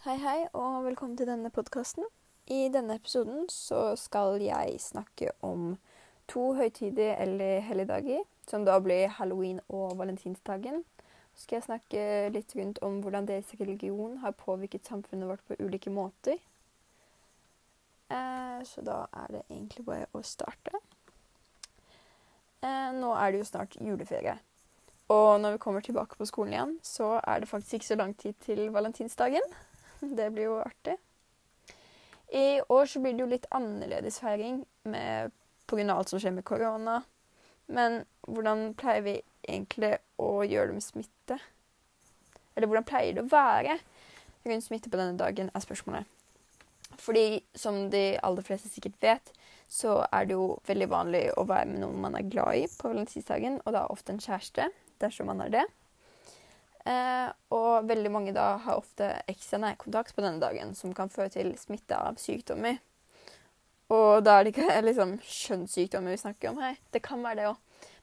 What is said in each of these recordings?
Hei, hei, og velkommen til denne podkasten. I denne episoden så skal jeg snakke om to høytider eller helligdager, som da blir halloween og valentinsdagen. Så skal jeg snakke litt rundt om hvordan deres religion har påvirket samfunnet vårt på ulike måter. Eh, så da er det egentlig bare å starte. Eh, nå er det jo snart juleferie. Og når vi kommer tilbake på skolen igjen, så er det faktisk ikke så lang tid til valentinsdagen. Det blir jo artig. I år så blir det jo litt annerledes feiring pga. alt som skjer med korona. Men hvordan pleier vi egentlig å gjøre det med smitte? Eller hvordan pleier det å være rundt smitte på denne dagen, er spørsmålet. Fordi som de aller fleste sikkert vet, så er det jo veldig vanlig å være med noen man er glad i på valentinsdagen, og da ofte en kjæreste dersom man er det. Eh, og veldig mange da har ofte ekstra nærkontakt på denne dagen, som kan føre til smitte av sykdommer. Og da er det ikke liksom kjønnssykdommer vi snakker om her. Det kan være det òg.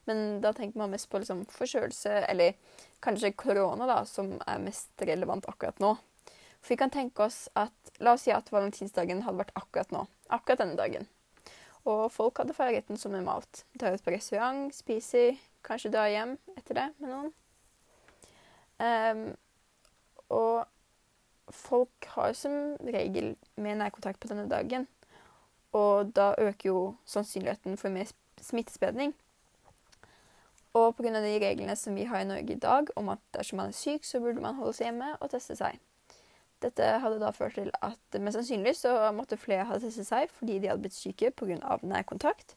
Men da tenker man mest på liksom forkjølelse, eller kanskje korona, da, som er mest relevant akkurat nå. For vi kan tenke oss at La oss si at valentinsdagen hadde vært akkurat nå. Akkurat denne dagen. Og folk hadde feiret den som normalt. Drar ut på restaurant, spiser, Kanskje drar hjem etter det med noen. Um, og folk har som regel mer nærkontakt på denne dagen. Og da øker jo sannsynligheten for mer smittespredning. Og pga. de reglene som vi har i Norge i dag om at dersom man er syk, så burde man holde seg hjemme og teste seg. Dette hadde da ført til at mest sannsynlig så måtte flere ha testet seg fordi de hadde blitt syke pga. nærkontakt.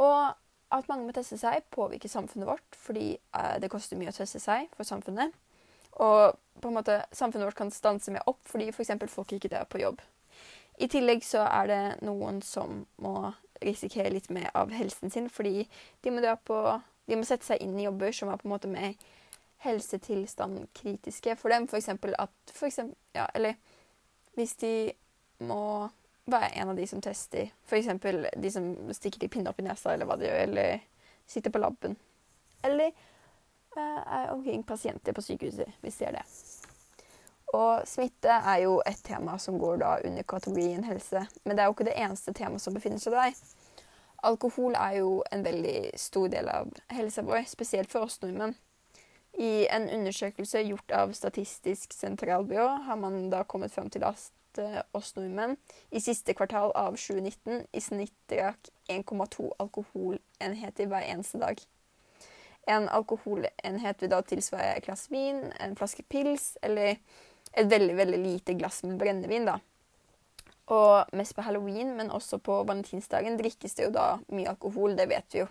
Og at mange må teste seg, påvirker samfunnet vårt fordi eh, det koster mye å teste seg for samfunnet. Og på en måte samfunnet vårt kan stanse med opp fordi f.eks. folk ikke dør på jobb. I tillegg så er det noen som må risikere litt mer av helsen sin fordi de må, på, de må sette seg inn i jobber som er på en måte mer helsetilstand kritiske for dem. For eksempel at for eksempel, ja, Eller hvis de må være en av de som tester. F.eks. de som stikker pinne opp i nesa, eller hva de gjør, eller sitter på laben. Eller uh, er omkring pasienter på sykehuset, hvis de er det. Og smitte er jo et tema som går da under kategorien helse. Men det er jo ikke det eneste temaet som befinner seg der. Alkohol er jo en veldig stor del av helsa vår, spesielt for oss nordmenn. I en undersøkelse gjort av Statistisk sentralbyrå har man da kommet fram til at Eh, oss nordmenn i siste kvartal av 2019 i snitt drakk 1,2 alkoholenheter hver eneste dag. En alkoholenhet vil da tilsvare et glass vin, en flaske pils eller et veldig veldig lite glass med brennevin. da. Og mest på halloween, men også på valentinsdagen drikkes det jo da mye alkohol. Det vet vi jo.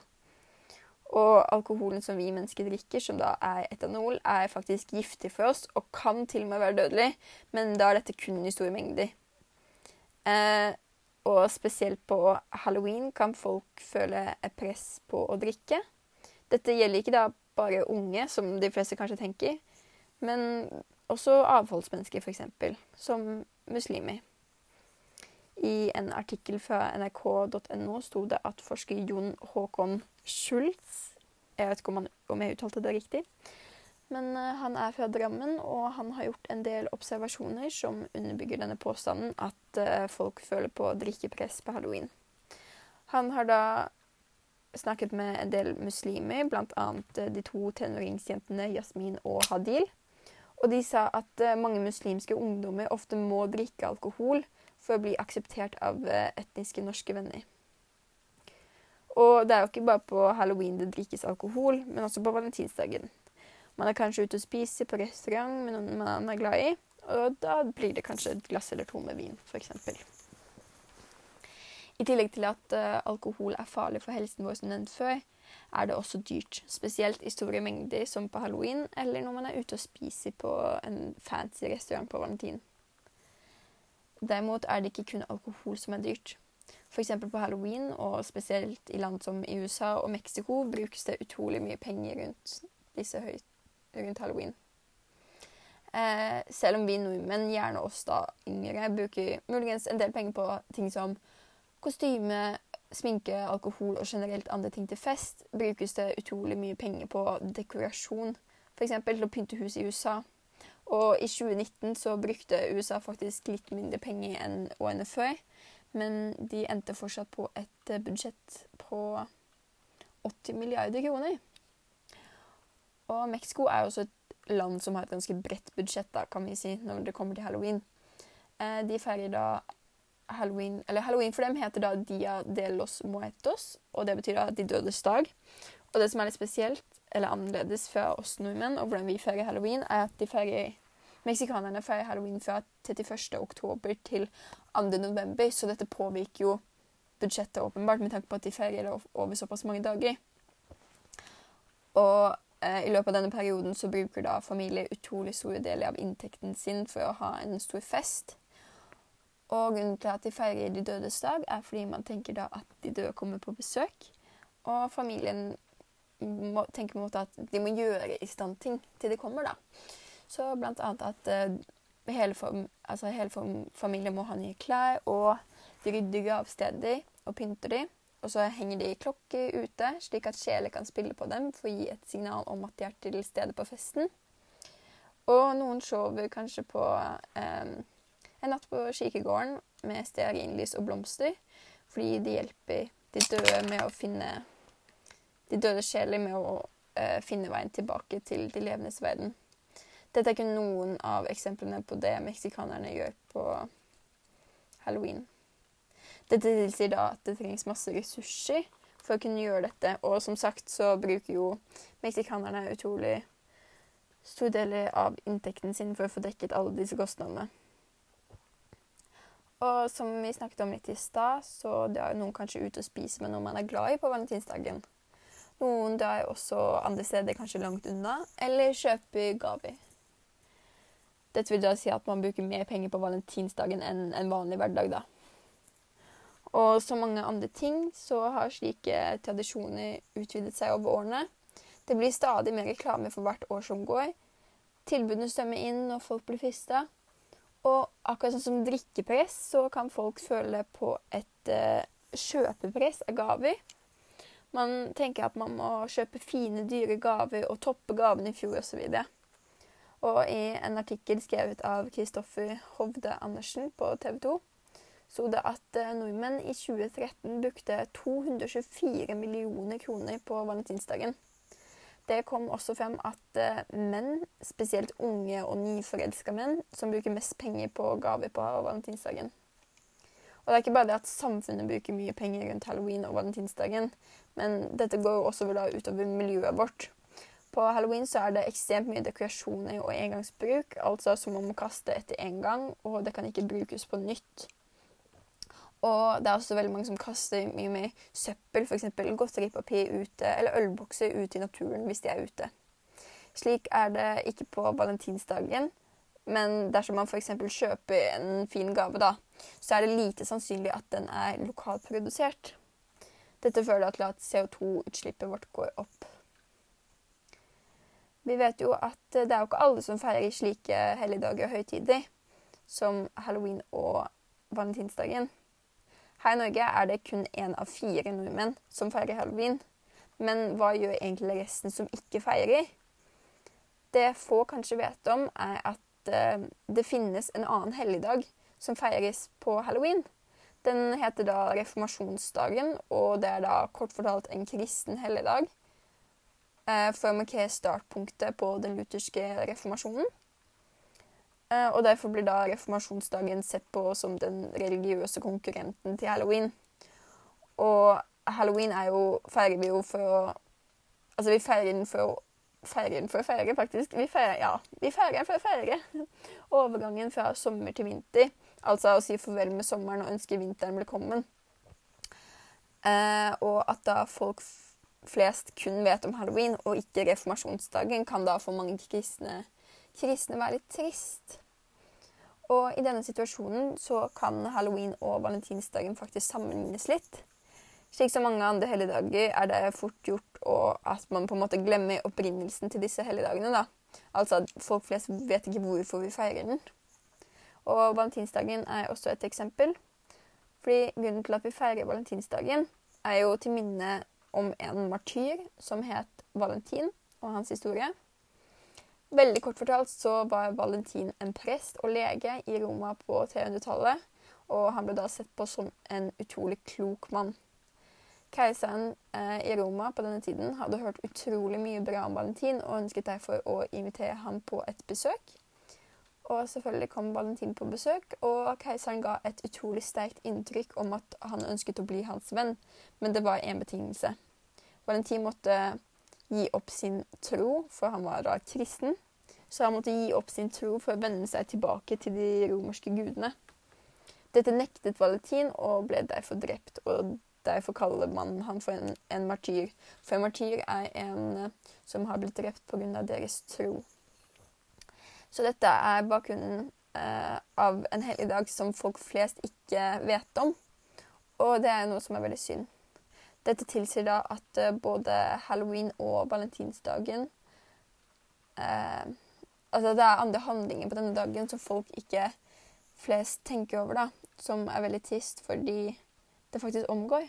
Og alkoholen som vi mennesker drikker, som da er etanol, er faktisk giftig for oss og kan til og med være dødelig, men da er dette kun i store mengder. Eh, og spesielt på halloween kan folk føle et press på å drikke. Dette gjelder ikke da bare unge, som de fleste kanskje tenker, men også avholdsmennesker, f.eks., som muslimer. I en artikkel fra nrk.no sto det at forsker Jon Håkon Schultz Jeg vet ikke om, han, om jeg uttalte det riktig. Men uh, han er fra Drammen, og han har gjort en del observasjoner som underbygger denne påstanden at uh, folk føler på drikkepress på halloween. Han har da snakket med en del muslimer, bl.a. Uh, de to tenåringsjentene Yasmin og Hadil. Og de sa at mange muslimske ungdommer ofte må drikke alkohol for å bli akseptert av uh, etniske norske venner. Og det er jo ikke bare på halloween det drikkes alkohol, men også på valentinsdagen. Man er kanskje ute og spiser på restaurant med noen man er glad i, og da blir det kanskje et glass eller to med vin, f.eks. I tillegg til at uh, alkohol er farlig for helsen vår, som nevnt før, er det også dyrt. Spesielt i store mengder, som på halloween, eller når man er ute og spiser på en fancy restaurant på valentin. Derimot er det ikke kun alkohol som er dyrt. F.eks. på halloween, og spesielt i land som i USA og Mexico, brukes det utrolig mye penger rundt, disse høy, rundt halloween. Eh, selv om vi nordmenn, gjerne oss da yngre, bruker muligens en del penger på ting som kostyme, sminke, alkohol og generelt andre ting til fest, brukes det utrolig mye penger på dekorasjon. F.eks. til å pynte hus i USA. Og i 2019 så brukte USA faktisk litt mindre penger enn årene før. Men de endte fortsatt på et budsjett på 80 milliarder kroner. Og Mexico er jo også et land som har et ganske bredt budsjett, da, kan vi si, når det kommer til halloween. Eh, de feirer da halloween Eller halloween for dem heter da Dia de los Muertos, og det betyr da De dødes dag. Og det som er litt spesielt, eller annerledes fra oss nordmenn, og hvordan vi feirer halloween, er at de feirer Meksikanerne feirer halloween fra 31. oktober til 2. november, så dette påvirker jo budsjettet åpenbart, med tanke på at de feirer over såpass mange dager. Og eh, i løpet av denne perioden så bruker da familier utrolig store deler av inntekten sin for å ha en stor fest. Og grunnen til at de feirer de dødes dag, er fordi man tenker da at de døde kommer på besøk. Og familien må tenker på en måte at de må gjøre i stand ting til de kommer, da. Så blant annet at uh, hele, fam altså hele familien må ha nye klær, og de rydder gravsteder og pynter de. Og så henger de klokker ute, slik at sjeler kan spille på dem for å gi et signal om at de er til stede på festen. Og noen sover kanskje på eh, en natt på kirkegården med stearinlys og blomster, fordi de hjelper de døde med å finne de døde sjeler med å eh, finne veien tilbake til de levendes verden. Dette er kun noen av eksemplene på det meksikanerne gjør på halloween. Dette tilsier da at det trengs masse ressurser for å kunne gjøre dette, og som sagt så bruker jo meksikanerne utrolig store deler av inntekten sin for å få dekket alle disse kostnadene. Og som vi snakket om litt i stad, så drar noen kanskje ut og spiser med noen man er glad i på valentinsdagen. Noen drar også andre steder, kanskje langt unna, eller kjøper gaver. Dette vil da si at man bruker mer penger på valentinsdagen enn en vanlig hverdag, da. Og som mange andre ting så har slike tradisjoner utvidet seg over årene. Det blir stadig mer reklame for hvert år som går. Tilbudene strømmer inn, og folk blir frista. Og akkurat sånn som drikkepress, så kan folk føle på et uh, kjøpepress av gaver. Man tenker at man må kjøpe fine, dyre gaver og toppe gavene i fjor osv. Og, i en artikkel skrevet av Kristoffer Hovde Andersen på TV 2 sto det at uh, nordmenn i 2013 brukte 224 millioner kroner på valentinsdagen. Det kom også frem at eh, menn, spesielt unge og nyforelska menn, som bruker mest penger på gaver på valentinsdagen. Og det er ikke bare det at samfunnet bruker mye penger rundt halloween og valentinsdagen, men dette går jo også utover miljøet vårt. På halloween så er det ekstremt mye dekorasjoner og engangsbruk, altså som man må kaste etter én gang, og det kan ikke brukes på nytt. Og det er også veldig mange som kaster mye mer søppel, f.eks. godteripapir ute, eller ølbokser ute i naturen hvis de er ute. Slik er det ikke på valentinsdagen, men dersom man f.eks. kjøper en fin gave, da, så er det lite sannsynlig at den er lokalprodusert. Dette fører til at CO2-utslippet vårt går opp. Vi vet jo at det er jo ikke alle som feirer slike helligdager og høytider som halloween og valentinsdagen. Her i Norge er det kun én av fire nordmenn som feirer halloween. Men hva gjør egentlig resten som ikke feirer? Det få kanskje vet om, er at uh, det finnes en annen helligdag som feires på halloween. Den heter da reformasjonsdagen, og det er da kort fortalt en kristen helligdag. Uh, for å markere startpunktet på den lutherske reformasjonen. Eh, og derfor blir da reformasjonsdagen sett på som den religiøse konkurrenten til halloween. Og halloween er jo, feirer vi jo for å Altså, vi feirer den for å feirer den for å feire, faktisk. Vi feirer, ja, vi feirer den for å feire overgangen fra sommer til vinter. Altså å si farvel med sommeren og ønske vinteren velkommen. Eh, og at da folk flest kun vet om halloween og ikke reformasjonsdagen, kan da for mange kristne kristne være litt trist. Og i denne situasjonen så kan halloween og valentinsdagen faktisk sammenlignes litt. Slik som mange andre helligdager er det fort gjort at man på en måte glemmer opprinnelsen til disse helligdagene. da. Altså at folk flest vet ikke hvorfor vi feirer den. Og valentinsdagen er også et eksempel. Fordi grunnen til at vi feirer valentinsdagen, er jo til minne om en martyr som het Valentin, og hans historie. Veldig kort fortalt så var Valentin en prest og lege i Roma på 300-tallet, og han ble da sett på som en utrolig klok mann. Keiseren eh, i Roma på denne tiden hadde hørt utrolig mye bra om Valentin og ønsket derfor å invitere ham på et besøk. Og selvfølgelig kom Valentin på besøk, og keiseren ga et utrolig sterkt inntrykk om at han ønsket å bli hans venn, men det var én betingelse. Valentin måtte gi opp sin tro, for han var da kristen. Så han måtte gi opp sin tro for å vende seg tilbake til de romerske gudene. Dette nektet Valentin og ble derfor drept. og Derfor kaller man ham for en, en, martyr. For en martyr er en som har blitt drept pga. deres tro. Så dette er bakgrunnen eh, av en helligdag som folk flest ikke vet om. Og det er noe som er veldig synd. Dette tilsier da at uh, både halloween og valentinsdagen Altså det er andre handlinger på denne dagen som folk ikke flest tenker over, da. Som er veldig trist fordi det faktisk omgår.